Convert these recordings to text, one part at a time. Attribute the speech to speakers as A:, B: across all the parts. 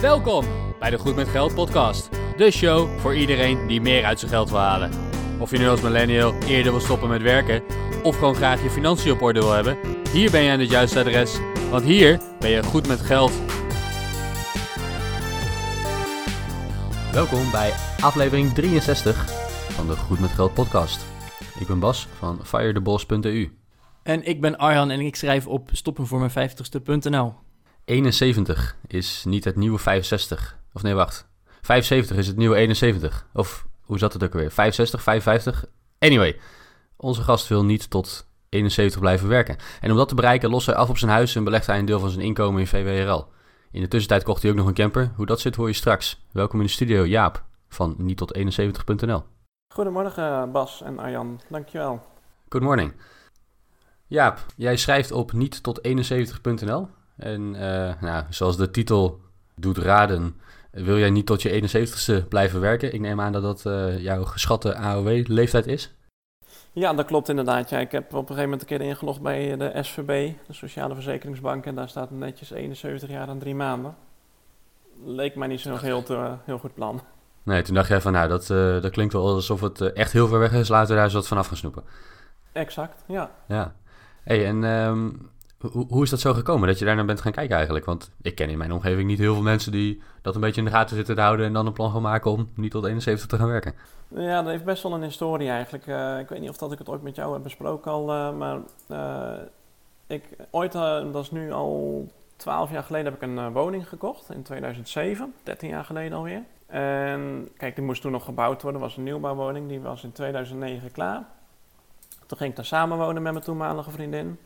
A: Welkom bij de Goed met Geld podcast. De show voor iedereen die meer uit zijn geld wil halen. Of je nu als millennial eerder wil stoppen met werken of gewoon graag je financiën op orde wil hebben, hier ben je aan het juiste adres, want hier ben je goed met geld. Welkom bij aflevering 63 van de Goed met Geld podcast. Ik ben Bas van firetheboss.eu.
B: En ik ben Arjan en ik schrijf op stoppenvoormijn50ste.nl.
A: 71 is niet het nieuwe 65. Of nee, wacht. 75 is het nieuwe 71. Of hoe zat het ook weer? 65, 55? Anyway, onze gast wil niet tot 71 blijven werken. En om dat te bereiken lost hij af op zijn huis en belegt hij een deel van zijn inkomen in VWRL. In de tussentijd kocht hij ook nog een camper. Hoe dat zit hoor je straks. Welkom in de studio, Jaap van niet tot 71.nl.
C: Goedemorgen Bas en Arjan, dankjewel.
A: Good morning. Jaap, jij schrijft op niet tot 71.nl. En uh, nou, zoals de titel doet raden, wil jij niet tot je 71ste blijven werken? Ik neem aan dat dat uh, jouw geschatte AOW-leeftijd is.
C: Ja, dat klopt inderdaad. Ja, ik heb op een gegeven moment een keer ingelogd bij de SVB, de Sociale Verzekeringsbank. En daar staat netjes 71 jaar en drie maanden. Leek mij niet zo'n heel, te, heel goed plan.
A: Nee, toen dacht jij van nou, dat, uh, dat klinkt wel alsof het echt heel ver weg is. Laten we daar eens wat vanaf gaan snoepen.
C: Exact, ja.
A: Ja. hey, en um, hoe, is dat zo gekomen dat je daar naar bent gaan kijken eigenlijk? Want ik ken in mijn omgeving niet heel veel mensen die dat een beetje in de gaten zitten te houden en dan een plan gaan maken om niet tot 71 te gaan werken.
C: Ja, dat heeft best wel een historie eigenlijk. Uh, ik weet niet of dat ik het ooit met jou heb besproken al, uh, maar uh, ik, ooit, dat is nu al 12 jaar geleden, heb ik een woning gekocht in 2007, 13 jaar geleden alweer. En kijk, die moest toen nog gebouwd worden, was een nieuwbouwwoning, die was in 2009 klaar. Toen ging ik daar samenwonen met mijn toenmalige vriendin.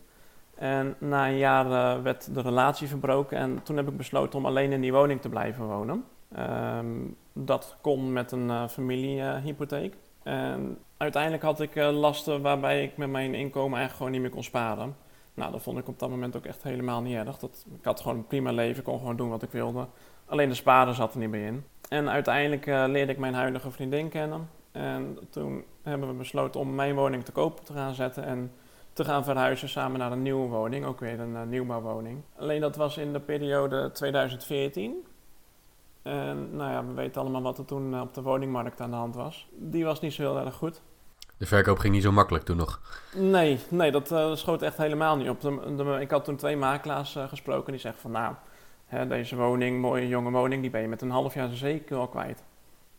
C: En na een jaar uh, werd de relatie verbroken en toen heb ik besloten om alleen in die woning te blijven wonen. Um, dat kon met een uh, familiehypotheek. en uiteindelijk had ik uh, lasten waarbij ik met mijn inkomen eigenlijk gewoon niet meer kon sparen. Nou, dat vond ik op dat moment ook echt helemaal niet erg. Dat, ik had gewoon een prima leven, kon gewoon doen wat ik wilde. Alleen de sparen zat er niet meer in. En uiteindelijk leerde ik mijn huidige vriendin kennen. En toen hebben we besloten om mijn woning te koop te gaan zetten. En te gaan verhuizen samen naar een nieuwe woning, ook weer een uh, nieuwbouwwoning. Alleen dat was in de periode 2014. En nou ja, we weten allemaal wat er toen op de woningmarkt aan de hand was. Die was niet zo heel erg goed.
A: De verkoop ging niet zo makkelijk toen nog?
C: Nee, nee dat uh, schoot echt helemaal niet op. De, de, ik had toen twee makelaars uh, gesproken die zeggen van nou, hè, deze woning, mooie jonge woning, die ben je met een half jaar zeker al kwijt.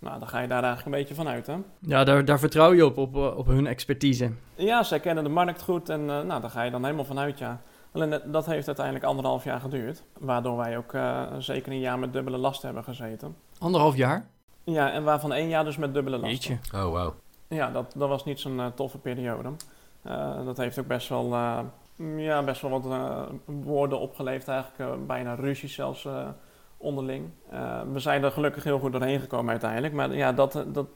C: Nou, dan ga je daar eigenlijk een beetje van uit, hè?
B: Ja, daar, daar vertrouw je op, op, op hun expertise.
C: Ja, zij kennen de markt goed en uh, nou, daar ga je dan helemaal van uit, ja. Alleen dat heeft uiteindelijk anderhalf jaar geduurd. Waardoor wij ook uh, zeker een jaar met dubbele last hebben gezeten.
B: Anderhalf jaar?
C: Ja, en waarvan één jaar dus met dubbele last.
B: Jeetje.
A: Oh, wow.
C: Ja, dat, dat was niet zo'n uh, toffe periode. dat heeft ook best wel, ja, best wel wat woorden opgeleverd eigenlijk. bijna ruzies zelfs onderling. Uh, we zijn er gelukkig heel goed doorheen gekomen uiteindelijk. Maar ja, dat, dat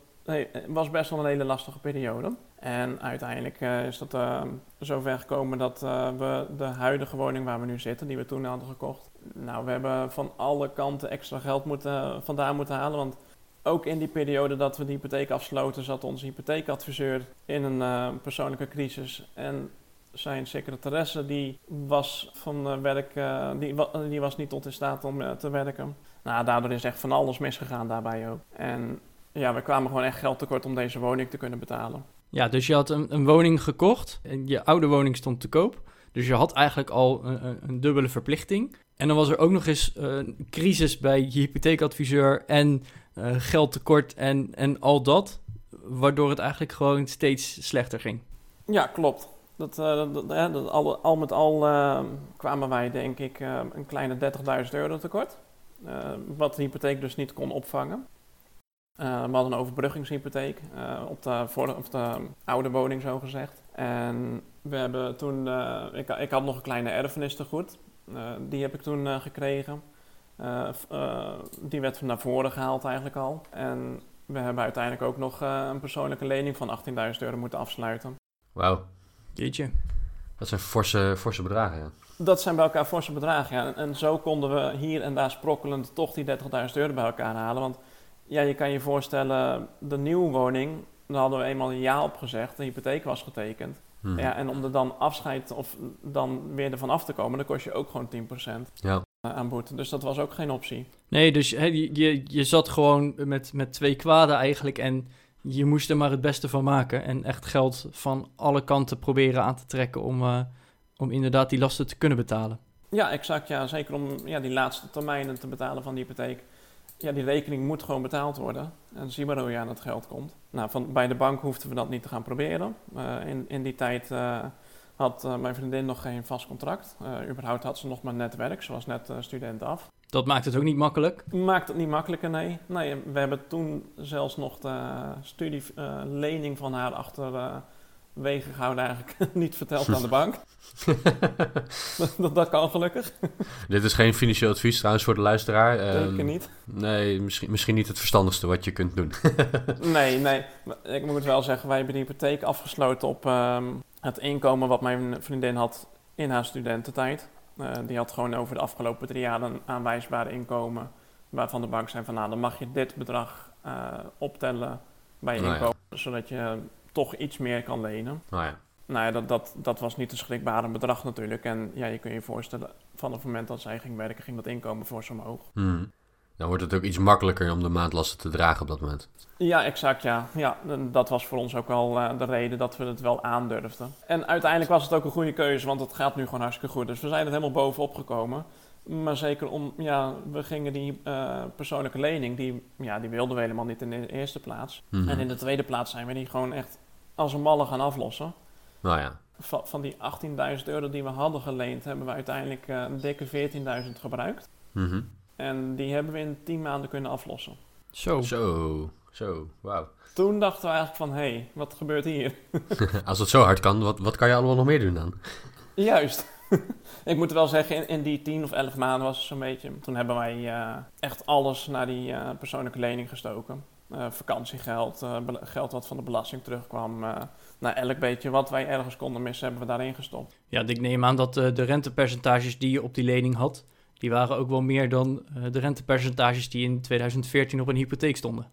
C: was best wel een hele lastige periode. En uiteindelijk uh, is dat uh, zover gekomen dat we de huidige woning waar we nu zitten, die we toen hadden gekocht. Nou, we hebben van alle kanten extra geld moeten, vandaan moeten halen. Want ook in die periode dat we die hypotheek afsloten, zat onze hypotheekadviseur in een persoonlijke crisis. En zijn secretaresse die was van werk, uh, die, die, was niet tot in staat om uh, te werken. Nou, daardoor is echt van alles misgegaan daarbij ook. En ja, we kwamen gewoon echt geld tekort om deze woning te kunnen betalen.
B: Ja, dus je had een, een woning gekocht en je oude woning stond te koop. Dus je had eigenlijk al een, een dubbele verplichting. En dan was er ook nog eens een crisis bij je hypotheekadviseur en uh, geldtekort en, en al dat. Waardoor het eigenlijk gewoon steeds slechter ging.
C: Ja, klopt. Dat, uh, dat, dat, al, met al uh, kwamen wij denk ik uh, een kleine 30.000 euro tekort. wat de hypotheek dus niet kon opvangen. we hadden een overbruggingshypotheek op, de, de oude woning zo gezegd. En we hebben toen, ik, ik, had nog een kleine erfenis te goed. die heb ik toen gekregen. die werd naar voren gehaald eigenlijk al. En we hebben uiteindelijk ook nog een persoonlijke lening van 18.000 euro moeten afsluiten.
A: Wauw.
B: Jeetje.
A: Dat zijn forse, forse bedragen, ja.
C: Dat zijn bij elkaar forse bedragen, ja. En zo konden we hier en daar sprokkelend toch die 30.000 euro bij elkaar halen. Want ja, je kan je voorstellen, de nieuwe woning, daar hadden we eenmaal een jaar op gezegd. De hypotheek was getekend. Hmm. Ja, en om er dan afscheid of dan weer ervan af te komen, dan kost je ook gewoon 10%.
A: Ja.
C: aan boete. Dus dat was ook geen optie.
B: Nee, dus hè, je, je, je zat gewoon met, met twee kwaden eigenlijk en je moest er maar het beste van maken. En echt geld van alle kanten proberen aan te trekken om, uh, om inderdaad die lasten te kunnen betalen.
C: Ja, exact. Ja. Zeker om ja, die laatste termijnen te betalen van die hypotheek. Ja, die rekening moet gewoon betaald worden. En zie maar hoe je aan het geld komt. Nou, van, bij de bank hoefden we dat niet te gaan proberen. Uh, in, in die tijd uh, had mijn vriendin nog geen vast contract. überhaupt had ze nog maar net werk. Ze was net student af.
B: Dat maakt het ook niet makkelijk?
C: Maakt het niet makkelijker, nee. Nee, we hebben toen zelfs nog de studielening van haar achter wegen gehouden eigenlijk niet verteld aan de bank. dat, dat, kan gelukkig.
A: Dit is geen financieel advies trouwens voor de luisteraar.
C: Zeker um, niet.
A: Nee, misschien, misschien niet het verstandigste wat je kunt doen.
C: nee, nee. Ik moet wel zeggen, wij hebben die hypotheek afgesloten op um, het inkomen wat mijn vriendin had in haar studententijd. Uh, die had gewoon over de afgelopen drie jaar een aanwijsbare inkomen. Waarvan de bank zei van nou, dan mag je dit bedrag uh, optellen bij je
A: Nou ja.
C: inkomen. Zodat je toch iets meer kan lenen.
A: Nou ja.
C: Nou ja, dat, dat, dat was niet een schrikbare bedrag natuurlijk. En ja, je kunt je voorstellen, van het moment dat zij ging werken, ging dat inkomen fors omhoog.
A: Hmm. Dan wordt het ook iets makkelijker om de maandlasten te dragen op dat moment.
C: Ja, exact, ja. ja dat was voor ons ook wel eh, de reden dat we het wel aandurfden. En uiteindelijk was het ook een goede keuze, want het gaat nu gewoon hartstikke goed. Dus we zijn er helemaal bovenop gekomen. Maar zeker om, ja, we gingen die eh, persoonlijke lening, die, ja, die wilden we helemaal niet in de eerste plaats.
A: Mhm.
C: En in de tweede plaats zijn we die gewoon echt als een malle gaan aflossen.
A: Nou ja.
C: Va- van die 18.000 euro die we hadden geleend, hebben we uiteindelijk een dikke 14.000 gebruikt.
A: Mhm.
C: En die hebben we in 10 maanden kunnen aflossen.
B: Zo.
A: Zo, zo, wauw.
C: Toen dachten we eigenlijk van, hé, hey, wat gebeurt hier?
A: Als het zo hard kan, wat, wat kan je allemaal nog meer doen dan?
C: Juist. ik moet wel zeggen, in, in die 10 of 11 maanden was het zo'n beetje. Toen hebben wij eh, echt alles naar die eh, persoonlijke lening gestoken. Eh, vakantiegeld, eh, geld wat van de belasting terugkwam. eh nou, elk beetje wat wij ergens konden missen, hebben we daarin gestopt.
B: Ja, ik neem aan dat de rentepercentages die je op die lening had, die waren ook wel meer dan eh, de rentepercentages die in 2014 op een hypotheek stonden.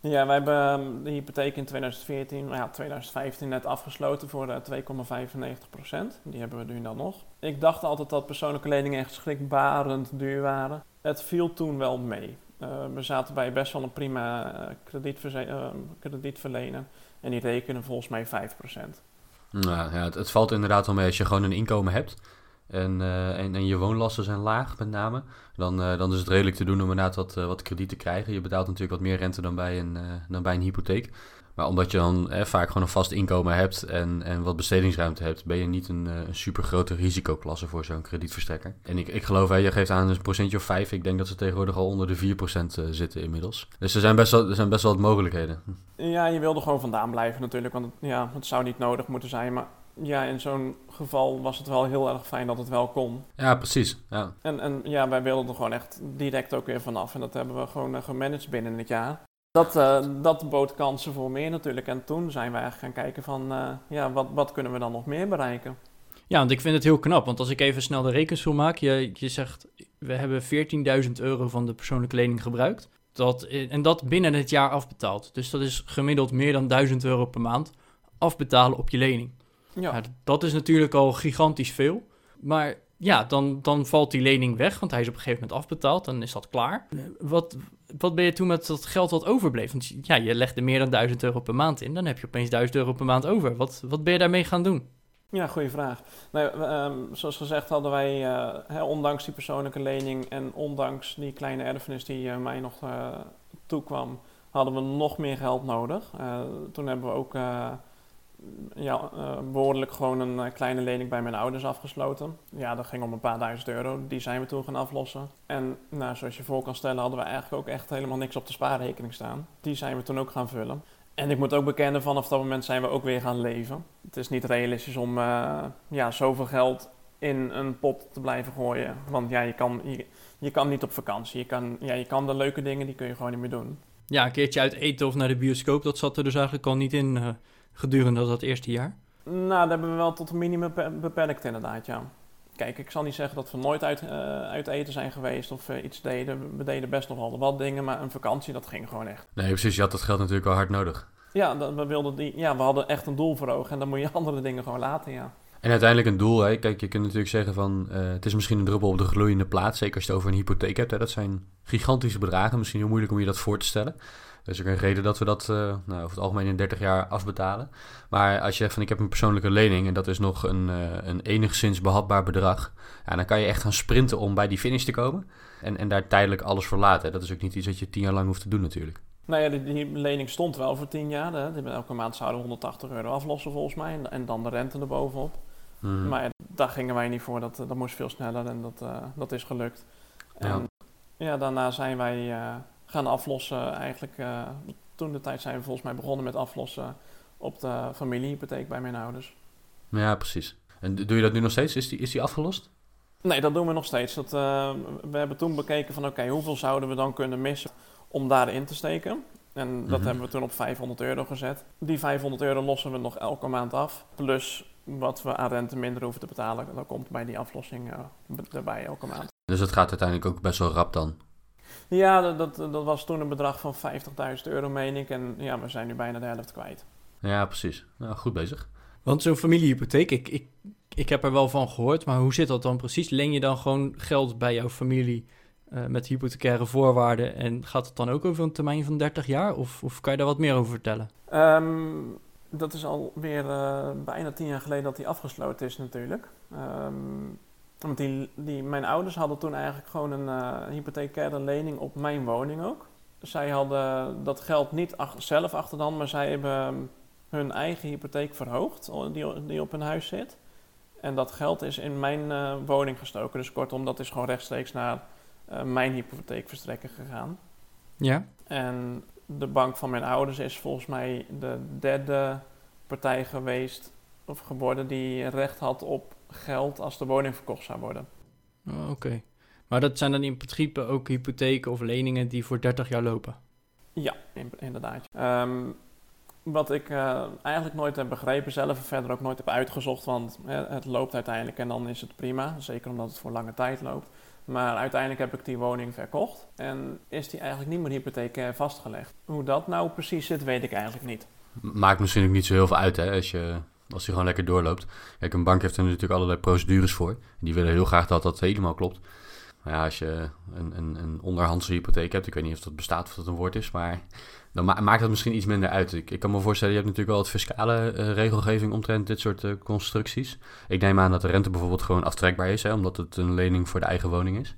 C: Ja, wij hebben ehm, de hypotheek in 2014, nou ja, 2015 net afgesloten voor eh, 2,95% Die hebben we nu dan nog. Ik dacht altijd dat persoonlijke leningen echt schrikbarend duur waren. Het viel toen wel mee. Eh, we zaten bij best wel een prima eh, kredietverze- eh, kredietverlener. En die rekenen volgens mij 5%
A: Nou, ja, het, het valt inderdaad wel mee als je gewoon een inkomen hebt. En, eh, en, en je woonlasten zijn laag, met name. Dan, eh, dan is het redelijk te doen om inderdaad wat, eh, wat krediet te krijgen. Je betaalt natuurlijk wat meer rente dan bij een, dan bij een hypotheek. Maar omdat je dan vaak gewoon een vast inkomen hebt en, en wat bestedingsruimte hebt, ben je niet een, een super grote risicoklasse voor zo'n kredietverstrekker. En ik, ik geloof, hè, je geeft aan een procentje of 5. Ik denk dat ze tegenwoordig al onder de 4% eh, zitten inmiddels. Dus er zijn best wel, er zijn best wel wat mogelijkheden.
C: Ja, je wilde gewoon vandaan blijven natuurlijk. Want het, ja, het zou niet nodig moeten zijn. Maar ja, in zo'n geval was het wel heel erg fijn dat het wel kon.
A: Ja, precies. Ja.
C: En, en ja, wij wilden er gewoon echt direct ook weer vanaf. En dat hebben we gewoon eh, gemanaged binnen het jaar. Dat, eh, dat bood kansen voor meer natuurlijk. En toen zijn we eigenlijk gaan kijken van, eh, ja, wat, wat kunnen we dan nog meer bereiken?
B: Ja, want ik vind het heel knap. Want als ik even snel de rekensom maak, je, je zegt, we hebben 14.000 euro van de persoonlijke lening gebruikt. Dat, en dat binnen het jaar afbetaald. Dus dat is gemiddeld meer dan 1000 euro per maand afbetalen op je lening.
C: Ja,
B: dat is natuurlijk al gigantisch veel. Maar ja, dan, dan valt die lening weg, want hij is op een gegeven moment afbetaald. Dan is dat klaar. Wat, wat ben je toen met dat geld wat overbleef? Want ja, je legde meer dan 1000 euro per maand in. Dan heb je opeens 1000 euro per maand over. Wat, wat ben je daarmee gaan doen?
C: ja goede vraag. Nee, ehm, zoals gezegd hadden wij, eh, ondanks die persoonlijke lening en ondanks die kleine erfenis die eh, mij nog eh, toekwam, hadden we nog meer geld nodig. Toen hebben we ook ja, eh, behoorlijk gewoon een eh, kleine lening bij mijn ouders afgesloten. Ja, dat ging om een paar duizend euro. Die zijn we toen gaan aflossen. En nou, zoals je voor kan stellen hadden we eigenlijk ook echt helemaal niks op de spaarrekening staan. Die zijn we toen ook gaan vullen. En ik moet ook bekennen, vanaf dat moment zijn we ook weer gaan leven. Het is niet realistisch om eh, ja, zoveel geld in een pot te blijven gooien. Want ja, je kan, je, je kan niet op vakantie. Je kan, ja, je kan de leuke dingen, die kun je gewoon niet meer doen.
B: Ja, een keertje uit eten of naar de bioscoop, dat zat er dus eigenlijk al niet in gedurende dat eerste jaar.
C: Nou, dat hebben we wel tot een minimum be- beperkt inderdaad, ja. Kijk, ik zal niet zeggen dat we nooit uit, eh, uit eten zijn geweest of eh, iets deden. We deden best nog wel wat dingen, maar een vakantie, dat ging gewoon echt.
A: Nee, precies. Je had dat geld natuurlijk wel hard nodig.
C: Ja, dat, we, wilden die, ja, we hadden echt een doel voor ogen en dan moet je andere dingen gewoon laten, ja.
A: En uiteindelijk een doel, hè? kijk, je kunt natuurlijk zeggen van uh, het is misschien een druppel op de gloeiende plaat, zeker als je het over een hypotheek hebt. Hè? Dat zijn gigantische bedragen, misschien heel moeilijk om je dat voor te stellen. Er is een reden dat we dat uh, nou, over het algemeen in 30 jaar afbetalen. Maar als je zegt van ik heb een persoonlijke lening en dat is nog een, uh, een enigszins behapbaar bedrag, ja, dan kan je echt gaan sprinten om bij die finish te komen. En, en daar tijdelijk alles voor laten. Dat is ook niet iets dat je tien jaar lang hoeft te doen natuurlijk.
C: Nou ja, die, die lening stond wel voor 10 jaar. Hè. Elke maand zouden we 180 euro aflossen volgens mij. En, en dan de rente erbovenop. Mm. Maar daar gingen wij niet voor. Dat, dat moest veel sneller en dat, uh, dat is gelukt. En ja, ja daarna zijn wij gaan aflossen. Eigenlijk uh, toen de tijd zijn we volgens mij begonnen met aflossen op de familiehypotheek bij mijn ouders.
A: Ja, precies. En doe je dat nu nog steeds? Is die, is die afgelost?
C: Nee, dat doen we nog steeds. Dat, we hebben toen bekeken van oké, okay, hoeveel zouden we dan kunnen missen om daarin te steken. En dat mm-hmm. hebben we toen op 500 euro gezet. Die 500 euro lossen we nog elke maand af. Plus wat we aan rente minder hoeven te betalen. Dat komt bij die aflossing uh, erbij elke maand.
A: Dus het gaat uiteindelijk ook best wel rap dan?
C: Ja, dat, dat, dat was toen een bedrag van 50.000 euro, meen ik. En ja, we zijn nu bijna de helft kwijt.
A: Ja, precies. Nou, goed bezig.
B: Want zo'n familiehypotheek, ik, ik, ik heb er wel van gehoord. Maar hoe zit dat dan precies? Leen je dan gewoon geld bij jouw familie uh, met hypothecaire voorwaarden? En gaat het dan ook over een termijn van 30 jaar? Of, of kan je daar wat meer over vertellen?
C: Um, dat is alweer uh, bijna tien jaar geleden dat die afgesloten is natuurlijk. Um, want die, die, mijn ouders hadden toen eigenlijk gewoon een uh, hypothecaire lening op mijn woning ook. Zij hadden dat geld niet ach zelf achter de hand, maar zij hebben hun eigen hypotheek verhoogd die, die op hun huis zit. En dat geld is in mijn uh, woning gestoken. Dus kortom, dat is gewoon rechtstreeks naar uh, mijn hypotheekverstrekker gegaan.
B: Ja.
C: En de bank van mijn ouders is volgens mij de derde partij geweest of geworden die recht had op geld als de woning verkocht zou worden.
B: Oh, Oké. Maar dat zijn dan in principe ook hypotheken of leningen die voor 30 jaar lopen?
C: Ja, inderdaad. Um, wat ik uh, eigenlijk nooit heb begrepen zelf en verder ook nooit heb uitgezocht, want het loopt uiteindelijk en dan is het prima. Zeker omdat het voor lange tijd loopt. Maar uiteindelijk heb ik die woning verkocht en is die eigenlijk niet meer hypotheek vastgelegd. Hoe dat nou precies zit, weet ik eigenlijk niet.
A: Maakt misschien ook niet zo heel veel uit hè, als je als die gewoon lekker doorloopt. Kijk, een bank heeft er natuurlijk allerlei procedures voor. Die willen heel graag dat dat helemaal klopt. Maar ja, als je een, een, een onderhandse hypotheek hebt, ik weet niet of dat bestaat of dat een woord is, maar dan maakt dat misschien iets minder uit. Ik, ik kan me voorstellen, je hebt natuurlijk wel wat fiscale uh, regelgeving omtrent dit soort uh, constructies. Ik neem aan dat de rente bijvoorbeeld gewoon aftrekbaar is, hè, omdat het een lening voor de eigen woning is.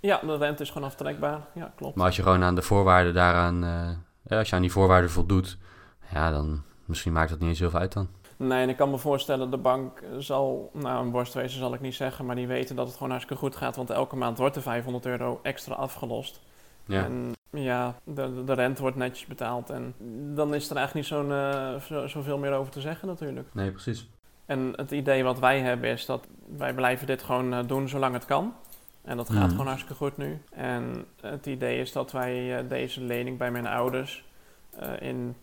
C: Ja, de rente is gewoon aftrekbaar, ja klopt.
A: Maar als je gewoon aan de voorwaarden daaraan, uh, als je aan die voorwaarden voldoet, ja, dan misschien maakt dat niet eens heel veel uit dan.
C: Nee, en ik kan me voorstellen, de bank zal, nou een borstwezen zal ik niet zeggen, maar die weten dat het gewoon hartstikke goed gaat, want elke maand wordt er 500 euro extra afgelost. Ja. En ja, de, de rente wordt netjes betaald en dan is er eigenlijk niet zo'n, uh, zo, zoveel meer over te zeggen natuurlijk.
A: Nee, precies.
C: En het idee wat wij hebben is dat wij blijven dit gewoon uh, doen zolang het kan. En dat gaat mm. gewoon hartstikke goed nu. En het idee is dat wij uh, deze lening bij mijn ouders in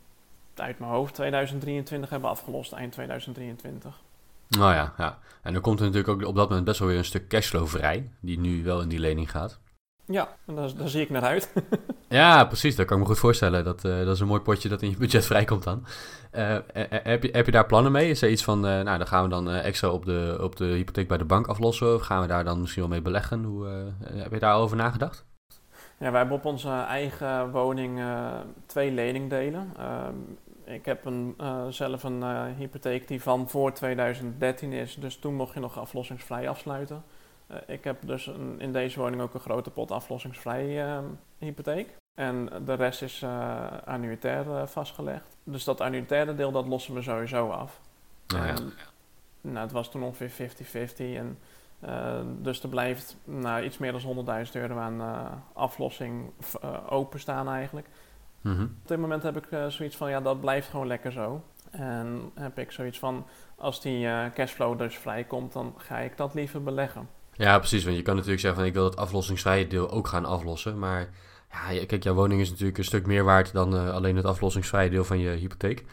C: uit mijn hoofd 2023 hebben afgelost, eind 2023.
A: Nou ja, ja. En dan komt er natuurlijk ook op dat moment best wel weer een stuk cashflow vrij, die nu wel in die lening gaat.
C: Ja, daar, daar zie ik naar uit.
A: ja, precies. Dat kan ik me goed voorstellen. Dat, uh, dat is een mooi potje dat in je budget vrijkomt dan. Uh, heb, je, heb je daar plannen mee? Is er iets van, uh, nou, dan gaan we dan extra op de, op de hypotheek bij de bank aflossen? Of gaan we daar dan misschien wel mee beleggen? Hoe, heb je daarover nagedacht?
C: Ja, wij hebben op onze eigen woning twee leningdelen. Ehm, ik heb een, uh, zelf een uh, hypotheek die van voor 2013 is, dus toen mocht je nog aflossingsvrij afsluiten. Ik heb dus een, in deze woning ook een grote pot aflossingsvrij ehm, hypotheek. En de rest is annuitair vastgelegd. Dus dat annuitaire deel, dat lossen we sowieso af.
A: ja.
C: En, nou, het was toen ongeveer 50-50 en dus er blijft nou, iets meer dan 100.000 euro aan aflossing openstaan eigenlijk.
A: Mhm.
C: Op dit moment heb ik uh, zoiets van, ja, dat blijft gewoon lekker zo. En heb ik zoiets van, als die cashflow dus vrijkomt, dan ga ik dat liever beleggen.
A: Ja, precies. Want je kan natuurlijk zeggen van, ik wil het aflossingsvrije deel ook gaan aflossen. Maar ja, kijk, jouw woning is natuurlijk een stuk meer waard dan uh, alleen het aflossingsvrije deel van je hypotheek.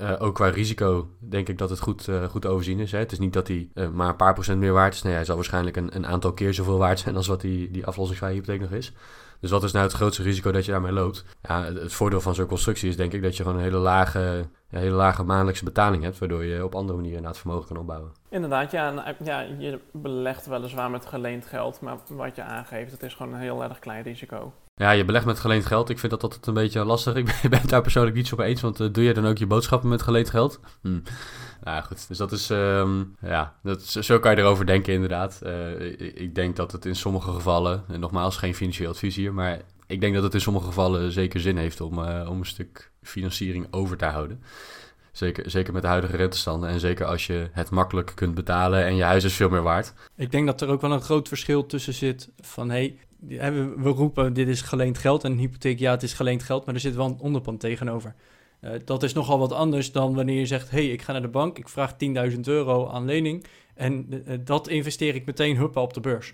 A: Uh, ook qua risico denk ik dat het goed, uh, goed overzien is. Hè? Het is niet dat hij uh, maar een paar procent meer waard is. Nee, hij zal waarschijnlijk een, een aantal keer zoveel waard zijn als wat die, die aflossingsvrije hypotheek nog is. Dus wat is nou het grootste risico dat je daarmee loopt? Ja, het voordeel van zo'n constructie is denk ik dat je gewoon een hele lage ja, hele lage maandelijkse betaling hebt, waardoor je op andere manieren inderdaad vermogen kan opbouwen.
C: Inderdaad, ja, eh, ja, je belegt weliswaar met geleend geld, maar wat je aangeeft, het is gewoon een heel erg klein risico.
A: Ja, je belegt met geleend geld. Ik vind dat altijd een beetje lastig. Ik ben, ben het daar persoonlijk niet zo mee eens, want eh, doe je dan ook je boodschappen met geleend geld? Hm. Nou goed, dus dat is, ehm, ja, dat, is- zo kan je erover denken inderdaad. Eh, ik denk dat het in sommige gevallen, en nogmaals geen financieel advies hier, maar ik denk dat het in sommige gevallen zeker zin heeft om, eh, om een stuk financiering over te houden. Zeker, zeker met de huidige rentestanden en zeker als je het makkelijk kunt betalen en je huis is veel meer waard.
B: Ik denk dat er ook wel een groot verschil tussen zit van... Hey, we, roepen dit is geleend geld en een hypotheek, ja het is geleend geld... maar er zit wel een onderpand tegenover. Eh, dat is nogal wat anders dan wanneer je zegt... hey, ik ga naar de bank, ik vraag 10.000 euro aan lening... en eh, dat investeer ik meteen huppa op de beurs.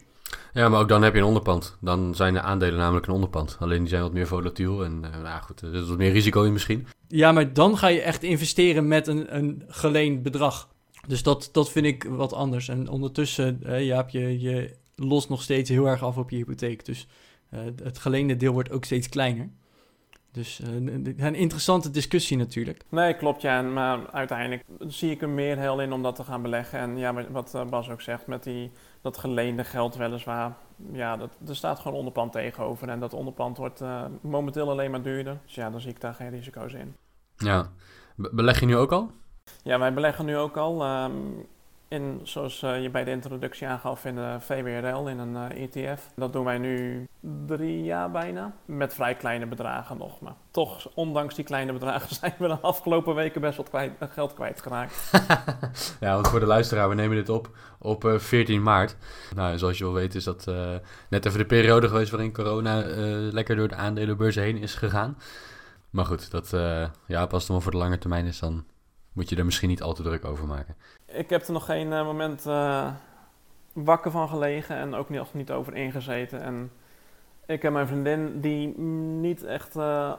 A: Ja, maar ook dan heb je een onderpand. Dan zijn de aandelen namelijk een onderpand. Alleen die zijn wat meer volatiel en eh, nou goed, er zit wat meer risico in misschien.
B: Ja, maar dan ga je echt investeren met een, een geleend bedrag. Dus dat, dat vind ik wat anders. En ondertussen, eh, ja, heb je, je lost nog steeds heel erg af op je hypotheek. Dus eh, het geleende deel wordt ook steeds kleiner. Dus eh, een, een interessante discussie natuurlijk.
C: Nee, klopt ja, en- maar uiteindelijk zie ik er meer heel in om dat te gaan beleggen. En ja, maar wat eh, Bas ook zegt, met die, dat geleende geld weliswaar, ja, dat, er staat gewoon onderpand tegenover. En dat onderpand wordt eh, momenteel alleen maar duurder. Dus ja, dan zie ik daar geen risico's in.
A: Ja. Be- beleg je nu ook al?
C: Ja, wij beleggen nu ook al ehm, in, zoals eh, je bij de introductie aangaf, in de VWRL, in een eh, ETF. Dat doen wij nu drie jaar bijna, met vrij kleine bedragen nog. Maar toch, ondanks die kleine bedragen, zijn we de afgelopen weken best wat kwijt, eh, geld kwijtgeraakt.
A: ja, want voor de luisteraar, we nemen dit op op eh, 14 maart. Nou, en zoals je wel weet is dat eh, net even de periode geweest waarin corona eh, lekker door de aandelenbeurs heen is gegaan. Maar goed, dat, eh, ja, maar voor de lange termijn is, dan moet je er misschien niet al te druk over maken.
C: Ik heb er nog geen eh, moment eh, wakker van gelegen en ook nog niet over ingezeten. En ik heb mijn vriendin, die niet echt eh,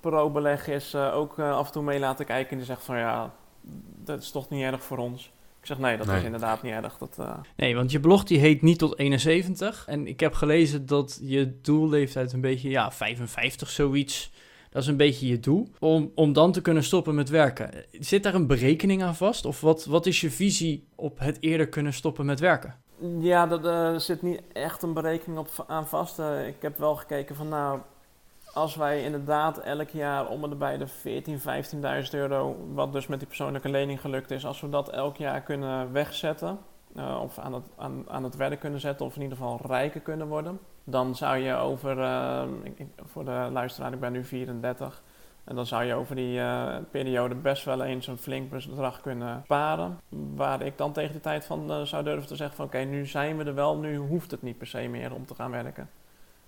C: pro-beleg is, eh, ook af en toe mee laten kijken. En die zegt van ja, dat is toch niet erg voor ons. Ik zeg nee, dat
A: Nee.
C: is inderdaad niet erg. Dat, eh,
B: Nee, want je blog die heet niet tot 71. En ik heb gelezen dat je doelleeftijd een beetje, ja, 55 zoiets. Dat is een beetje je doel. Om, om dan te kunnen stoppen met werken. Zit daar een berekening aan vast? Of wat, wat is je visie op het eerder kunnen stoppen met werken?
C: Ja, er eh, zit niet echt een berekening op, aan vast. Eh, ik heb wel gekeken van nou, als wij inderdaad elk jaar om en erbij de 14.000, 15.000 euro, wat dus met die persoonlijke lening gelukt is, als we dat elk jaar kunnen wegzetten, eh, of aan het, aan, aan het werk kunnen zetten, of in ieder geval rijker kunnen worden, dan zou je over, eh, ik- voor de luisteraar, ik ben nu 34, en dan zou je over die eh, periode best wel eens een flink bedrag kunnen sparen. Waar ik dan tegen de tijd van eh, zou durven te zeggen van oké, nu zijn we er wel, nu hoeft het niet per se meer om te gaan werken.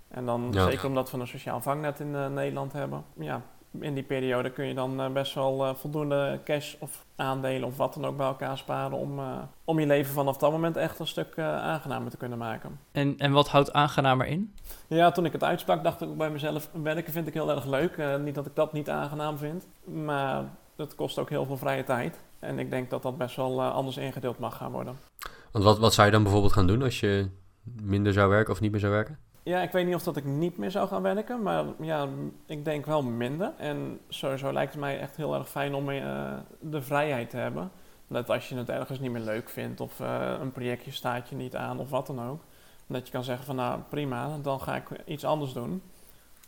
C: En dan,
A: Ja.
C: zeker omdat we een sociaal vangnet in Nederland hebben, ja, in die periode kun je dan eh, best wel eh, voldoende cash of aandelen of wat dan ook bij elkaar sparen om, eh, om je leven vanaf dat moment echt een stuk eh, aangenamer te kunnen maken.
B: En, en wat houdt aangenamer in?
C: Ja, toen ik het uitsprak dacht ik ook bij mezelf, werken vind ik heel erg leuk. Niet dat ik dat niet aangenaam vind, maar het kost ook heel veel vrije tijd. En ik denk dat dat best wel anders ingedeeld mag gaan worden.
A: Want wat, wat zou je dan bijvoorbeeld gaan doen als je minder zou werken of niet meer zou werken?
C: Ja, ik weet niet of dat ik niet meer zou gaan werken, maar ja, ik denk wel minder. En sowieso lijkt het mij echt heel erg fijn om eh, de vrijheid te hebben. Dat als je het ergens niet meer leuk vindt of eh, een projectje staat je niet aan of wat dan ook. Dat je kan zeggen van nou prima, dan ga ik iets anders doen.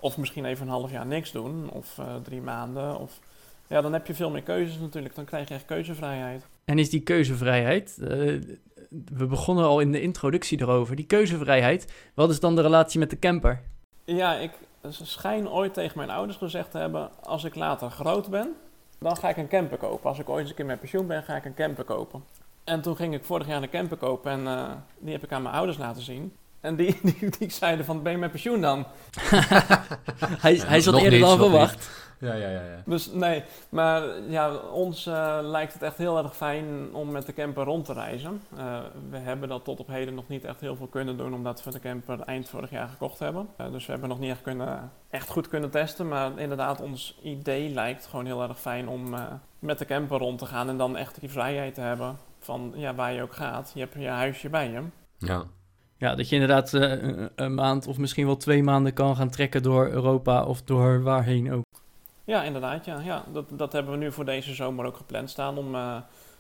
C: Of misschien even een half jaar niks doen of eh, drie maanden. Of, ja, dan heb je veel meer keuzes natuurlijk. Dan krijg je echt keuzevrijheid.
B: En is die keuzevrijheid, we begonnen al in de introductie erover, die keuzevrijheid, wat is dan de relatie met de camper?
C: Ja, ik schijn ooit tegen mijn ouders gezegd te hebben: als ik later groot ben, dan ga ik een camper kopen. Als ik ooit eens een keer met pensioen ben, ga ik een camper kopen. En toen ging ik vorig jaar een camper kopen en eh, die heb ik aan mijn ouders laten zien. En die, die, die zeiden van, ben je met pensioen dan?
B: hij, hij zat eerder
A: niet,
B: dan verwacht.
A: Ja, ja, ja. ja.
C: Dus nee, maar ja, ons eh, lijkt het echt heel erg fijn om met de camper rond te reizen. Eh, we hebben dat tot op heden nog niet echt heel veel kunnen doen, omdat we de camper eind vorig jaar gekocht hebben. Eh, dus we hebben nog niet echt, kunnen, echt goed kunnen testen. Maar inderdaad, ons idee lijkt gewoon heel erg fijn om eh, met de camper rond te gaan en dan echt die vrijheid te hebben van ja, waar je ook gaat. Je hebt je huisje bij je.
A: ja.
B: Ja, dat je inderdaad een maand of misschien wel twee maanden kan gaan trekken door Europa of door waarheen ook.
C: Ja, inderdaad. Ja. Ja, dat, dat hebben we nu voor deze zomer ook gepland staan om eh,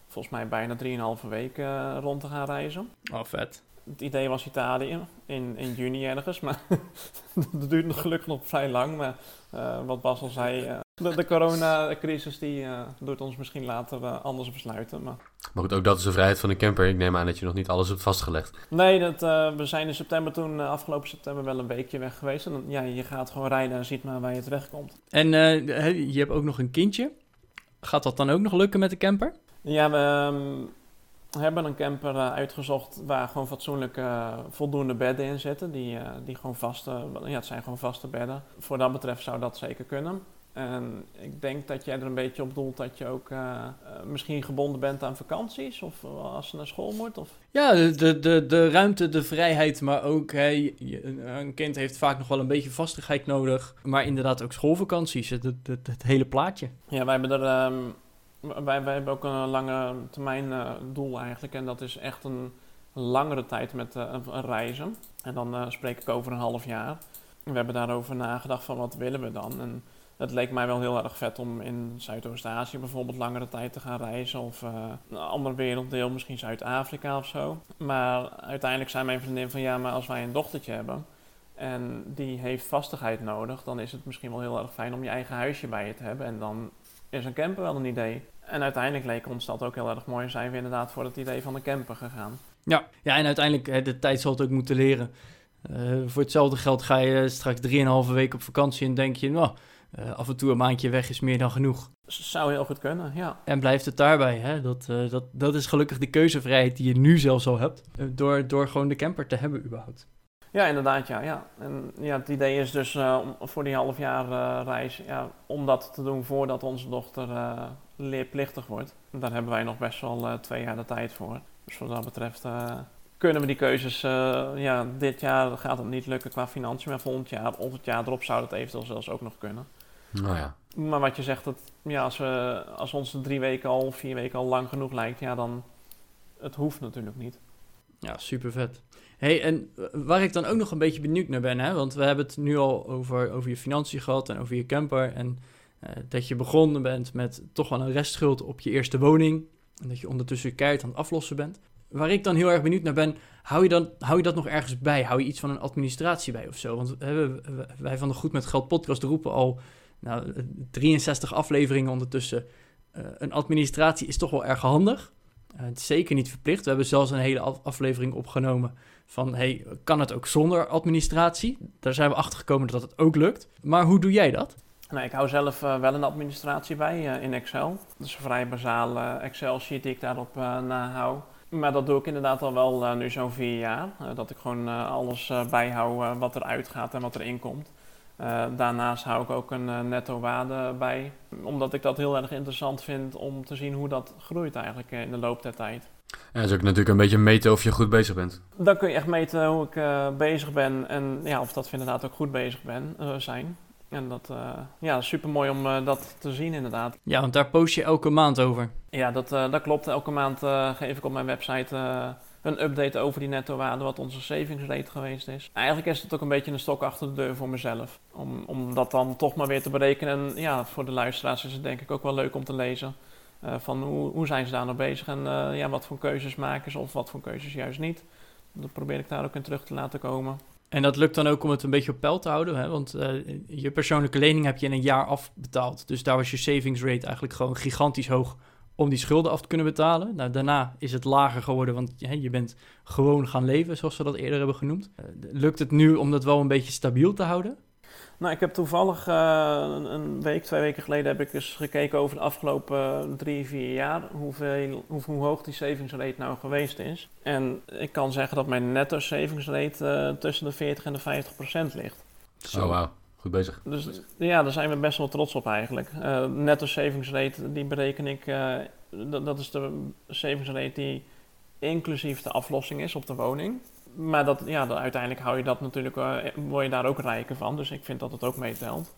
C: volgens mij bijna 3,5 weken eh, rond te gaan reizen.
B: Oh, vet.
C: Het idee was Italië in, in juni ergens, maar dat duurt nog gelukkig nog vrij lang. Maar eh, wat Bas al zei, de, de coronacrisis die eh, doet ons misschien later eh, anders besluiten. Maar
A: Maar goed, ook dat is de vrijheid van de camper. Ik neem aan dat je nog niet alles hebt vastgelegd.
C: nee, dat, eh, we zijn in september toen, afgelopen september, wel een weekje weg geweest. En dan, ja, je gaat gewoon rijden en ziet maar waar je terecht komt.
B: En eh, je hebt ook nog een kindje. Gaat dat dan ook nog lukken met de camper?
C: Ja, we ehm, hebben een camper uitgezocht waar gewoon fatsoenlijk voldoende bedden in zitten. Die, eh, die gewoon vaste, ja, het zijn gewoon vaste bedden. Voor dat betreft zou dat zeker kunnen. En ik denk dat jij er een beetje op doelt dat je ook eh, eh, misschien gebonden bent aan vakanties of eh, als je naar school moet. Of...
B: Ja, de, de, de, ruimte, de vrijheid, maar ook hè, een- kind heeft vaak nog wel een beetje vastigheid nodig. Maar inderdaad ook schoolvakanties, het, het, het, het hele plaatje.
C: Ja, wij hebben er. ehm, wij, wij hebben ook een lange termijn doel eigenlijk. En dat is echt een langere tijd met een, reizen. En dan spreek ik over een half jaar. We hebben daarover nagedacht van wat willen we dan. En het leek mij wel heel erg vet om in Zuidoost-Azië bijvoorbeeld langere tijd te gaan reizen. Of eh, een ander werelddeel, misschien Zuid-Afrika of zo. Maar uiteindelijk zei mijn vriendin van ja, maar als wij een dochtertje hebben. En die heeft vastigheid nodig, dan is het misschien wel heel erg fijn om je eigen huisje bij je te hebben. En dan is een camper wel een idee. En uiteindelijk leek ons dat ook heel erg mooi. Zijn we inderdaad voor het idee van de camper gegaan.
B: Ja, ja en uiteindelijk, de tijd zal het ook moeten leren. Eh, voor hetzelfde geld ga je straks 3,5 week op vakantie en denk je, nou, eh, af en toe een maandje weg is meer dan genoeg.
C: Zou heel goed kunnen, ja.
B: En blijft het daarbij. Hè? Dat, eh, dat, dat is gelukkig de keuzevrijheid die je nu zelfs al hebt. eh, door, door gewoon de camper te hebben überhaupt.
C: Ja, inderdaad, ja. ja. En ja, het idee is dus om, voor die half jaar reis, ja, om dat te doen voordat onze dochter leerplichtig wordt. Daar hebben wij nog best wel twee jaar de tijd voor. Dus wat dat betreft kunnen we die keuzes, ja, dit jaar gaat het niet lukken qua financiën, maar volgend jaar of het jaar erop zou dat eventueel zelfs ook nog kunnen.
A: Nou ja.
C: Maar wat je zegt, dat, ja, als, we, als ons de drie weken al, vier weken al lang genoeg lijkt, ja, dan het hoeft natuurlijk niet.
B: Ja, super vet. Hey, en waar ik dan ook nog een beetje benieuwd naar ben, hè? want we hebben het nu al over, over je financiën gehad en over je camper. En eh, dat je begonnen bent met toch wel een restschuld op je eerste woning. En dat je ondertussen keihard aan het aflossen bent. Waar ik dan heel erg benieuwd naar ben, hou je, dan, hou je dat nog ergens bij? Hou je iets van een administratie bij of zo? Want we hebben, wij van de Goed met Geld podcast roepen al nou, eh, 63 afleveringen ondertussen. Eh, een administratie is toch wel erg handig. Eh, het is zeker niet verplicht. We hebben zelfs een hele af- aflevering opgenomen van... hey, kan het ook zonder administratie? Daar zijn we achter gekomen dat het ook lukt. Maar hoe doe jij dat?
C: Nee, ik hou zelf eh, wel een administratie bij eh, in Excel. Dat is een vrij basale Excel-sheet die ik daarop eh nahoud. Maar dat doe ik inderdaad al wel eh, nu zo'n vier jaar. Eh, dat ik gewoon eh, alles eh, bijhoud eh, wat er uitgaat en wat er inkomt. Eh, daarnaast hou ik ook een eh, netto waarde bij. Omdat ik dat heel erg interessant vind om te zien hoe dat groeit eigenlijk eh, in de loop der tijd.
A: En dat is ook natuurlijk een beetje meten of je goed bezig bent.
C: Dan kun je echt meten hoe ik eh, bezig ben en ja, of dat we inderdaad ook goed bezig ben, zijn. En dat eh ja, super mooi om dat te zien inderdaad.
B: Ja, want daar post je elke maand over.
C: Ja, dat, eh, dat klopt. Elke maand eh, geef ik op mijn website eh, een update over die netto waarde, wat onze savings rate geweest is. Eigenlijk is het ook een beetje een stok achter de deur voor mezelf. Om, om dat dan toch maar weer te berekenen. En ja, voor de luisteraars is het denk ik ook wel leuk om te lezen. eh, van hoe, hoe zijn ze daar nou bezig en eh, ja, wat voor keuzes maken ze of wat voor keuzes juist niet. Dat probeer ik daar ook in terug te laten komen.
B: En dat lukt dan ook om het een beetje op peil te houden. Hè? Want eh, je persoonlijke lening heb je in een jaar afbetaald. Dus daar was je savings rate eigenlijk gewoon gigantisch hoog om die schulden af te kunnen betalen. Nou, daarna is het lager geworden, want hè, je bent gewoon gaan leven, zoals we dat eerder hebben genoemd. Eh, lukt het nu om dat wel een beetje stabiel te houden?
C: Nou, ik heb toevallig eh, een, week, twee weken geleden heb ik eens gekeken over de afgelopen drie, vier jaar hoeveel, hoe, hoe hoog die savings rate nou geweest is. En ik kan zeggen dat mijn netto savings rate eh, tussen de 40 en de 50 procent ligt.
A: Oh, wauw. Goed bezig.
C: Dus ja, daar zijn we best wel trots op eigenlijk. Eh, netto savings rate, die bereken ik, eh, dat, dat is de savings rate die inclusief de aflossing is op de woning. Maar dat, ja, dan uiteindelijk hou je dat natuurlijk, eh, word je daar ook rijker van. Dus ik vind dat het ook meetelt.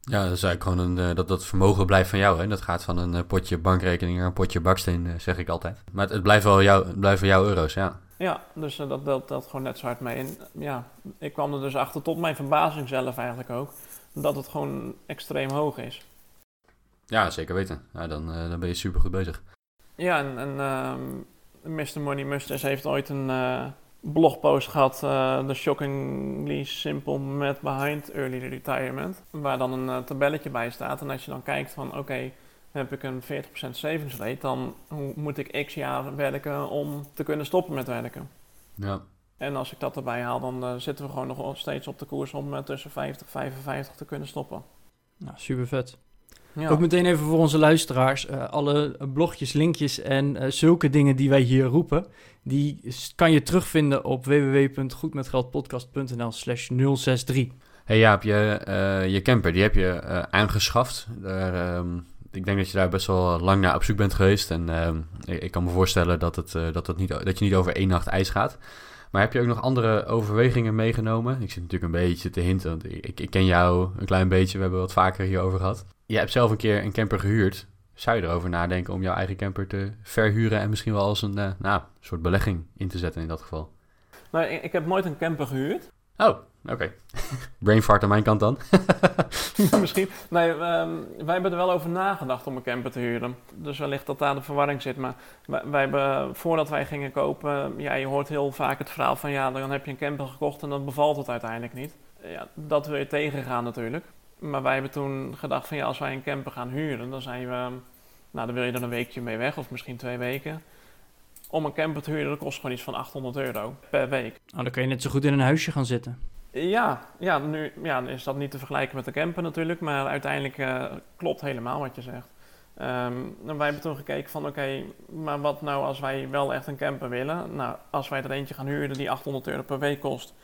A: Ja, dat is eigenlijk gewoon een, dat, dat vermogen blijft van jou. Hè? Dat gaat van een potje bankrekening naar een potje baksteen, zeg ik altijd. Maar het, het blijft wel jouw, het blijven jouw euro's, ja.
C: Ja, dus eh, dat dat, dat gewoon net zo hard mee. En ja, ik kwam er dus achter, tot mijn verbazing zelf eigenlijk ook, dat het gewoon extreem hoog is.
A: Ja, zeker weten. Ja, dan, eh, dan ben je super goed bezig.
C: Ja, en, en ehm, Mr. Money Musters heeft ooit een eh, blogpost gehad, eh The Shockingly Simple Math Behind Early Retirement, waar dan een tabelletje bij staat. En als je dan kijkt van, oké, heb ik een 40% savings rate, dan hoe moet ik x jaar werken om te kunnen stoppen met werken.
A: Ja,
C: En als ik dat erbij haal, dan eh, zitten we gewoon nog steeds op de koers om eh, tussen 50 en 55 te kunnen stoppen.
B: Nou, super vet.
C: Ja.
B: Ook meteen even voor onze luisteraars. eh, alle blogjes, linkjes en zulke dingen die wij hier roepen... die kan je terugvinden op www.goedmetgeldpodcast.nl slash 063.
A: Hey Jaap, je, eh, je camper, die heb je eh, aangeschaft. Daar, ehm, ik denk dat je daar best wel lang naar op zoek bent geweest. En ehm, ik, ik kan me voorstellen dat, het, eh, dat, het niet, dat je niet over één nacht ijs gaat. Maar heb je ook nog andere overwegingen meegenomen? Ik zit natuurlijk een beetje te hinten, want ik, ik ken jou een klein beetje. We hebben wat vaker hierover gehad. Je hebt zelf een keer een camper gehuurd. Zou je erover nadenken om jouw eigen camper te verhuren... en misschien wel als een eh, nou, soort belegging in te zetten in dat geval?
C: Nou, ik, ik heb nooit een camper gehuurd.
A: Oh, oké. Brain fart aan mijn kant dan.
C: Misschien. Nee, ehm, wij hebben er wel over nagedacht om een camper te huren. Dus wellicht dat daar de verwarring zit. Maar wij, wij hebben, voordat wij gingen kopen, ja, je hoort heel vaak het verhaal van ja, dan heb je een camper gekocht en dan bevalt het uiteindelijk niet. Ja, dat wil je tegengaan natuurlijk. Maar wij hebben toen gedacht van ja, als wij een camper gaan huren, dan zijn we, nou dan wil je er een weekje mee weg of misschien twee weken. Om een camper te huren, dat kost gewoon iets van 800 euro per week.
B: Nou, dan kan je net zo goed in een huisje gaan zitten.
C: Ja, ja, nu ja, is dat niet te vergelijken met de camper natuurlijk, maar uiteindelijk eh, klopt helemaal wat je zegt. Ehm, en wij hebben toen gekeken van oké, maar wat nou als wij wel echt een camper willen? Nou, als wij er eentje gaan huren die 800 euro per week kost,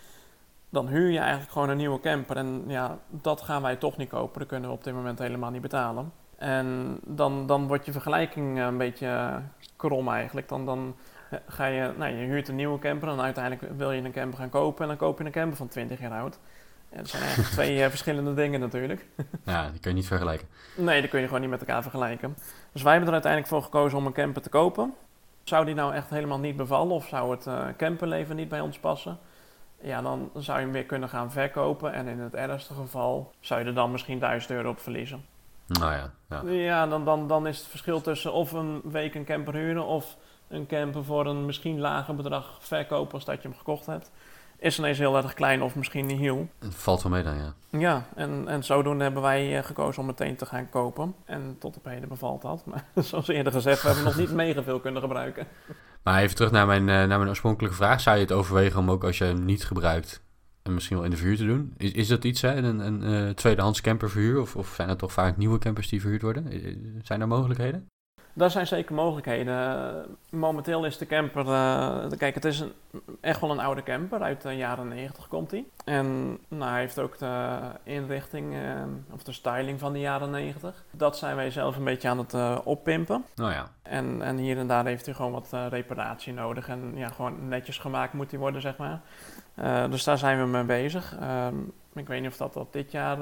C: dan huur je eigenlijk gewoon een nieuwe camper. En ja, dat gaan wij toch niet kopen, dat kunnen we op dit moment helemaal niet betalen. En dan, dan wordt je vergelijking eh, een beetje eh, krom eigenlijk. Dan, dan ga je, nou, je huurt een nieuwe camper en uiteindelijk wil je een camper gaan kopen en dan koop je een camper van 20 jaar oud. Ja, dat zijn eigenlijk twee eh, verschillende dingen natuurlijk.
A: Ja, die kun je niet vergelijken.
C: Nee, dat kun je gewoon niet met elkaar vergelijken. Dus wij hebben er uiteindelijk voor gekozen om een camper te kopen. Zou die nou echt helemaal niet bevallen of zou het eh, camperleven niet bij ons passen? Ja, dan zou je hem weer kunnen gaan verkopen en in het ergste geval zou je er dan misschien 1000 euro op verliezen.
A: Nou ja, ja.
C: Ja, dan, dan, dan is het verschil tussen of een week een camper huren of een camper voor een misschien lager bedrag verkopen als dat je hem gekocht hebt. Is ineens heel erg klein of misschien niet heel.
A: Het valt wel mee dan, ja.
C: Ja, en, en zodoende hebben wij eh, gekozen om meteen te gaan kopen. En tot op heden bevalt dat. Maar zoals eerder gezegd, we hebben nog niet mega veel kunnen gebruiken.
A: Maar even terug naar mijn, eh, naar mijn oorspronkelijke vraag. Zou je het overwegen om ook als je hem niet gebruikt... en misschien wel in de verhuur te doen? Is, is dat iets, hè? Een, een eh, tweedehands camperverhuur? Of, of zijn er toch vaak nieuwe campers die verhuurd worden? Zijn er mogelijkheden?
C: Daar zijn zeker mogelijkheden. Momenteel is de camper, eh, kijk het is een, echt wel een oude camper, uit de jaren 90 komt hij. En nou, hij heeft ook de inrichting eh, of de styling van de jaren 90. Dat zijn wij zelf een beetje aan het eh, oppimpen.
A: Nou ja,
C: En, en hier en daar heeft hij gewoon wat reparatie nodig. En ja, gewoon netjes gemaakt moet hij worden, zeg maar. Dus daar zijn we mee bezig. Ehm, ik weet niet of dat, dat dit jaar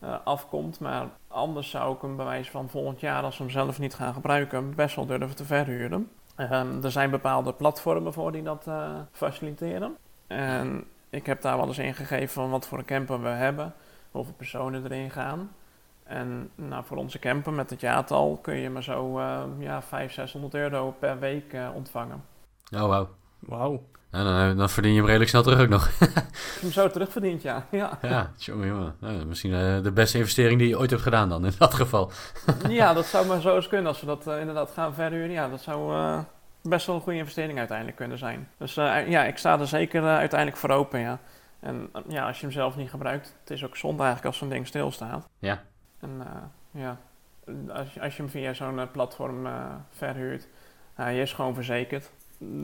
C: eh, afkomt. Maar anders zou ik hem bij wijze van volgend jaar, als we hem zelf niet gaan gebruiken, best wel durven te verhuren. Ehm, er zijn bepaalde platformen voor die dat eh, faciliteren. En ik heb daar wel eens ingegeven van wat voor een camper we hebben. Hoeveel personen erin gaan. En nou, voor onze camper met het jaartal kun je maar zo eh ja, 500, 600 euro per week eh, ontvangen.
A: oh wauw.
B: Wauw.
A: Nou, dan, eh, dan verdien je hem redelijk snel terug ook nog.
C: Als je hem zo terugverdient, ja. ja.
A: ja, jongen, jongen. Nou, misschien eh, de beste investering die je ooit hebt gedaan dan, in dat geval.
C: ja, dat zou maar zo eens kunnen als we dat eh, inderdaad gaan verhuren. Ja, dat zou best wel een goede investering uiteindelijk kunnen zijn. Dus ja, ik sta er zeker uiteindelijk voor open, ja. En ja, als je hem zelf niet gebruikt, het is ook zonde eigenlijk als zo'n ding stilstaat.
A: Ja.
C: En ja, als je, als je hem via zo'n platform verhuurt, hij is gewoon verzekerd.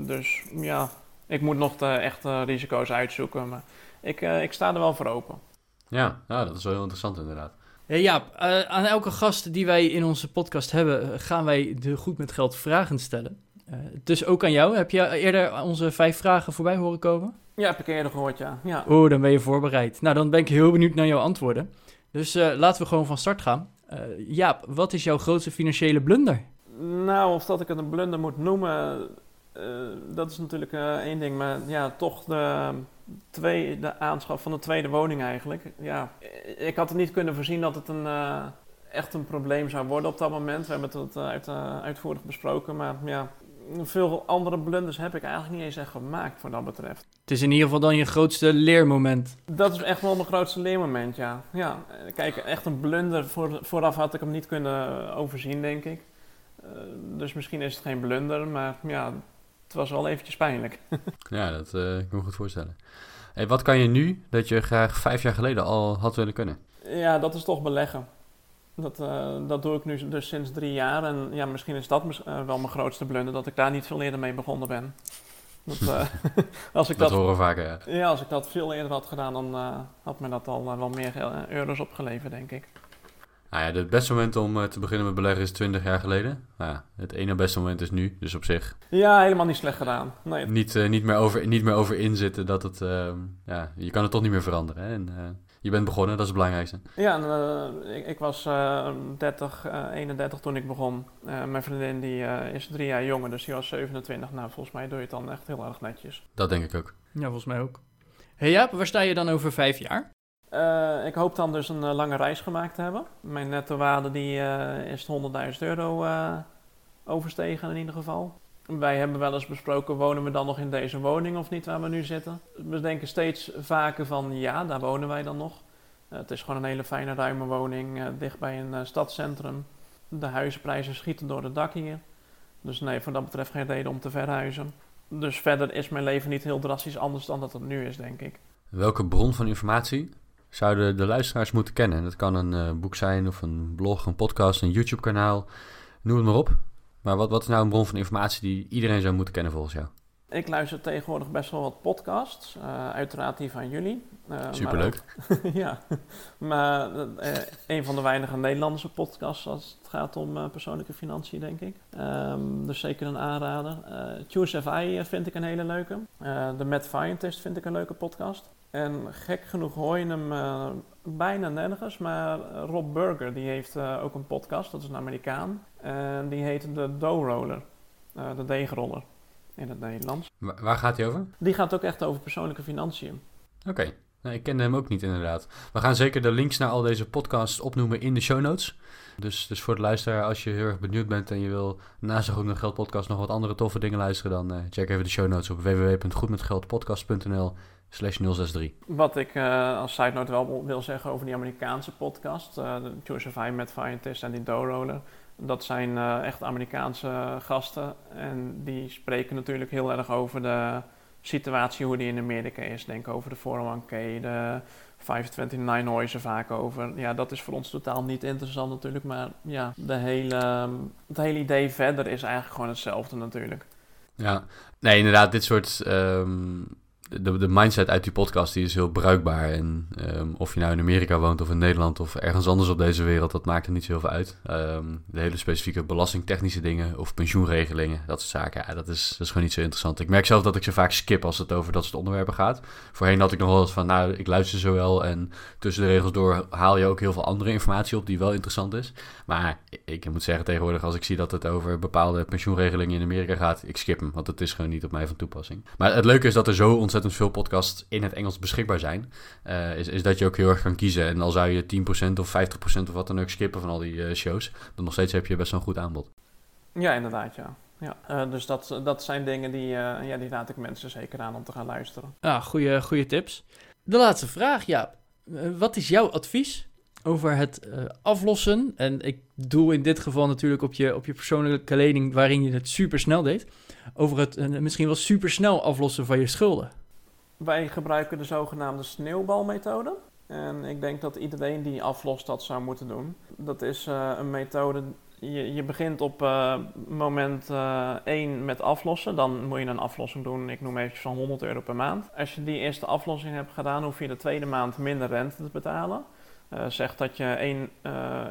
C: Dus ja, ik moet nog de echte risico's uitzoeken, maar ik, eh, ik sta er wel voor open.
A: Ja, nou, dat is wel heel interessant inderdaad.
B: Ja, Jaap, eh, aan elke gast die wij in onze podcast hebben, eh, gaan wij de Goed met Geld vragen stellen. Eh, dus ook aan jou. Heb je eerder onze vijf vragen voorbij horen komen?
C: Ja, heb ik eerder gehoord, ja. ja.
B: Oh, dan ben je voorbereid. Nou, dan ben ik heel benieuwd naar jouw antwoorden. Dus eh, laten we gewoon van start gaan. Eh, Jaap, wat is jouw grootste financiële blunder?
C: Nou, of dat ik het een blunder moet noemen, dat is natuurlijk eh, één ding. Maar ja, toch de, twee, de aanschaf van de tweede woning eigenlijk. Ja, ik had het niet kunnen voorzien dat het een eh, echt een probleem zou worden op dat moment. We hebben het uit, uitvoerig besproken, maar ja, veel andere blunders heb ik eigenlijk niet eens echt gemaakt voor dat betreft.
B: Het is in ieder geval dan je grootste leermoment.
C: Dat is echt wel mijn grootste leermoment, ja. ja kijk, echt een blunder voor, vooraf had ik hem niet kunnen overzien, denk ik. Uh, dus misschien is het geen blunder, maar ja, het was wel eventjes pijnlijk.
A: ja, dat uh, kan ik me goed voorstellen. Hey, wat kan je nu dat je graag vijf jaar geleden al had willen kunnen?
C: Ja, dat is toch beleggen. Dat, uh, dat doe ik nu dus sinds drie jaar. En ja, misschien is dat uh, wel mijn grootste blunder, dat ik daar niet veel eerder mee begonnen ben. Dat, uh,
A: als ik dat, dat horen vaker, ja.
C: Ja, als ik dat veel eerder had gedaan, dan had me dat al wel meer euro's opgeleverd, denk ik.
A: Nou ja, het beste moment om te beginnen met beleggen is 20 jaar geleden. Nou ja, het ene beste moment is nu, dus op zich.
C: Ja, helemaal niet slecht gedaan. Nee.
A: Niet, niet, meer, over, niet meer over inzitten dat het. ehm, ja, je kan het toch niet meer veranderen. Hè? En, je bent begonnen, dat is het belangrijkste.
C: Ja, uh, ik, ik, was uh, 30, uh, 31 toen ik begon. Uh, mijn vriendin die, is drie jaar jonger, dus die was 27. Nou, volgens mij doe je het dan echt heel erg netjes.
A: Dat denk ik ook.
B: Ja, volgens mij ook. Hey Jaap, waar sta je dan over vijf jaar?
C: Ik hoop dan dus een lange reis gemaakt te hebben. Mijn netto waarde die, is 100.000 euro overstegen in ieder geval. Wij hebben wel eens besproken, wonen we dan nog in deze woning of niet waar we nu zitten? We denken steeds vaker van ja, daar wonen wij dan nog. Het is gewoon een hele fijne ruime woning, dicht bij een stadscentrum. De huizenprijzen schieten door het dak hier. Dus nee, voor dat betreft geen reden om te verhuizen. Dus verder is mijn leven niet heel drastisch anders dan dat het nu is, denk ik.
A: Welke bron van informatie zouden de luisteraars moeten kennen? Dat kan een boek zijn of een blog, een podcast, een YouTube-kanaal. Noem het maar op. Maar wat, wat is nou een bron van informatie die iedereen zou moeten kennen volgens jou?
C: Ik luister tegenwoordig best wel wat podcasts. Uh, uiteraard die van jullie.
A: Uh, Superleuk.
C: Maar ja, maar een van de weinige Nederlandse podcasts als het gaat om persoonlijke financiën, denk ik. Um, dus zeker een aanrader. Choose FI vind ik een hele leuke. de Mad Scientist vind ik een leuke podcast. En gek genoeg hoor je hem bijna nergens, maar Rob Burger die heeft ook een podcast, dat is een Amerikaan. En die heet de Dough Roller, de deegroller in het Nederlands.
A: waar gaat hij over?
C: Die gaat ook echt over persoonlijke financiën.
A: Oké, okay. ik kende hem ook niet inderdaad. We gaan zeker de links naar al deze podcasts opnoemen in de show notes. Dus, dus voor de luisteraar, als je heel erg benieuwd bent en je wil naast de Goed met Geld podcast nog wat andere toffe dingen luisteren, dan check even de show notes op www.goedmetgeldpodcast.nl slash 063.
C: Wat ik uh, als side note wel wil zeggen over die Amerikaanse podcast, uh, Joseph I met Scientist en die Dough Roller. Dat zijn uh, echt Amerikaanse gasten en die spreken natuurlijk heel erg over de situatie hoe die in Amerika is. Denk over de 401k, de 529 hoor je ze vaak over. Ja, dat is voor ons totaal niet interessant natuurlijk, maar ja, de hele, het hele idee verder is eigenlijk gewoon hetzelfde natuurlijk.
A: Ja, nee, inderdaad, dit soort um, de, de mindset uit die podcast die is heel bruikbaar. En um, of je nou in Amerika woont of in Nederland of ergens anders op deze wereld, dat maakt er niet zoveel uit. Um, de hele specifieke belastingtechnische dingen of pensioenregelingen, dat soort zaken, ja, dat, is, dat is gewoon niet zo interessant. Ik merk zelf dat ik ze vaak skip als het over dat soort onderwerpen gaat. Voorheen had ik nog wel eens van, nou, ik luister zo wel en tussen de regels door haal je ook heel veel andere informatie op die wel interessant is. Maar ik moet zeggen tegenwoordig, als ik zie dat het over bepaalde pensioenregelingen in Amerika gaat, ik skip hem, want het is gewoon niet op mij van toepassing. Maar het leuke is dat er zo ontzettend ontzettend veel podcasts in het Engels beschikbaar zijn, uh, is, is dat je ook heel erg kan kiezen. En al zou je 10% of 50% of wat dan ook skippen van al die uh, shows, dan nog steeds heb je best wel een goed aanbod.
C: Ja, inderdaad, ja. Ja, uh, dus dat, dat zijn dingen die, ja, die raad ik mensen zeker aan om te gaan luisteren.
B: Ja, goede, goede tips. De laatste vraag, Jaap. wat is jouw advies over het uh, aflossen. En ik doe in dit geval natuurlijk op je, op je persoonlijke lening waarin je het super snel deed. Over het uh, misschien wel super snel aflossen van je schulden.
C: Wij gebruiken de zogenaamde sneeuwbalmethode. En ik denk dat iedereen die aflost dat zou moeten doen. Dat is uh, een methode. Je, je begint op uh, moment uh, 1 met aflossen. Dan moet je een aflossing doen. Ik noem even van 100 euro per maand. Als je die eerste aflossing hebt gedaan, hoef je de tweede maand minder rente te betalen. Zegt dat je 1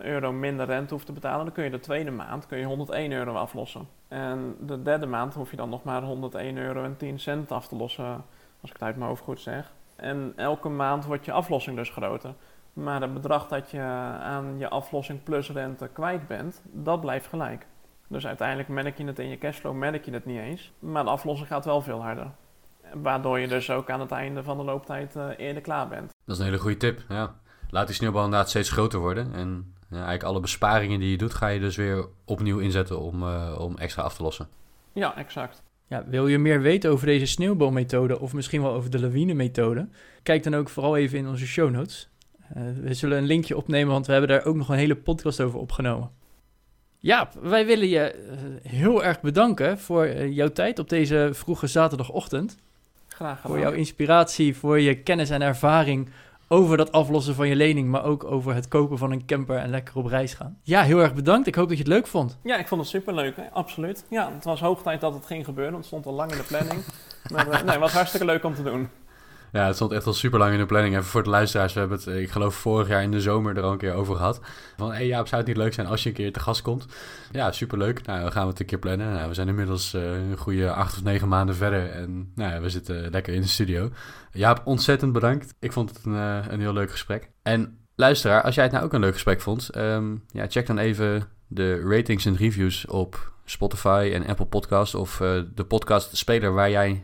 C: euro minder rente hoeft te betalen, dan kun je de tweede maand kun je 101 euro aflossen. En de derde maand hoef je dan nog maar 101 euro en 10 cent af te lossen als ik het uit mijn hoofd goed zeg. En elke maand wordt je aflossing dus groter. Maar het bedrag dat je aan je aflossing plus rente kwijt bent, dat blijft gelijk. Dus uiteindelijk merk je het in je cashflow, merk je het niet eens. Maar de aflossing gaat wel veel harder. Waardoor je dus ook aan het einde van de looptijd uh, eerder klaar bent.
A: Dat is een hele goede tip, ja. Laat die sneeuwbal inderdaad steeds groter worden. En eigenlijk alle besparingen die je doet, ga je dus weer opnieuw inzetten om, eh, om extra af te lossen.
C: Ja, exact.
B: Ja, wil je meer weten over deze sneeuwbalmethode of misschien wel over de lawine-methode? Kijk dan ook vooral even in onze show notes. Eh, we zullen een linkje opnemen, want we hebben daar ook nog een hele podcast over opgenomen. Ja, wij willen je eh, heel erg bedanken voor eh, jouw tijd op deze vroege zaterdagochtend.
C: Graag gedaan.
B: Voor jouw inspiratie, voor je kennis en ervaring over dat aflossen van je lening, maar ook over het kopen van een camper en lekker op reis gaan. Ja, heel erg bedankt. Ik hoop dat je het leuk vond.
C: Ja, ik vond het superleuk, hè? absoluut. Ja, het was hoog tijd dat het ging gebeuren, want het stond al lang in de planning. maar eh, nee, het was hartstikke leuk om te doen.
A: Ja, het stond echt al super lang in de planning. Even voor de luisteraars, we hebben het, eh, ik geloof, vorig jaar in de zomer er al een keer over gehad. Van, hé Jaap, zou het niet leuk zijn als je een keer te gast komt? Ja, superleuk. Nou, dan gaan we het een keer plannen. Nou, we zijn inmiddels eh, een goede acht of negen maanden verder en nou, ja, we zitten lekker in de studio. Jaap, ontzettend bedankt. Ik vond het een, eh, een heel leuk gesprek. En luisteraar, als jij het nou ook een leuk gesprek vond, ehm, ja, check dan even de ratings en reviews op Spotify en Apple Podcasts of de podcast speler waar jij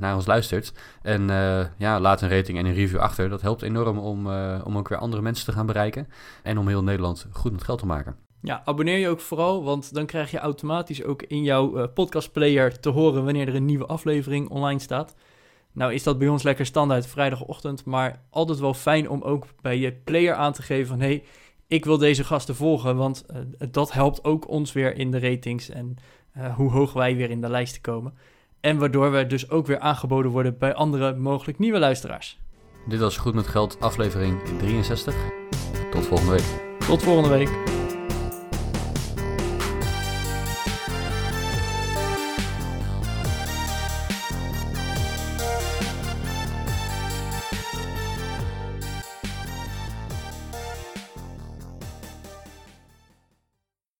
A: naar ons luistert. En eh, ja, laat een rating en een review achter. Dat helpt enorm om, eh, om ook weer andere mensen te gaan bereiken. En om heel Nederland goed met geld te maken.
B: Ja, abonneer je ook vooral, want dan krijg je automatisch ook in jouw eh, podcastplayer te horen wanneer er een nieuwe aflevering online staat. Nou is dat bij ons lekker standaard vrijdagochtend, maar altijd wel fijn om ook bij je player aan te geven van hey, ik wil deze gasten volgen, want eh, dat helpt ook ons weer in de ratings en eh, hoe hoog wij weer in de lijsten komen. En waardoor we dus ook weer aangeboden worden bij andere mogelijk nieuwe luisteraars.
A: Dit was Goed met Geld, aflevering 63. Tot volgende week.
B: Tot volgende week.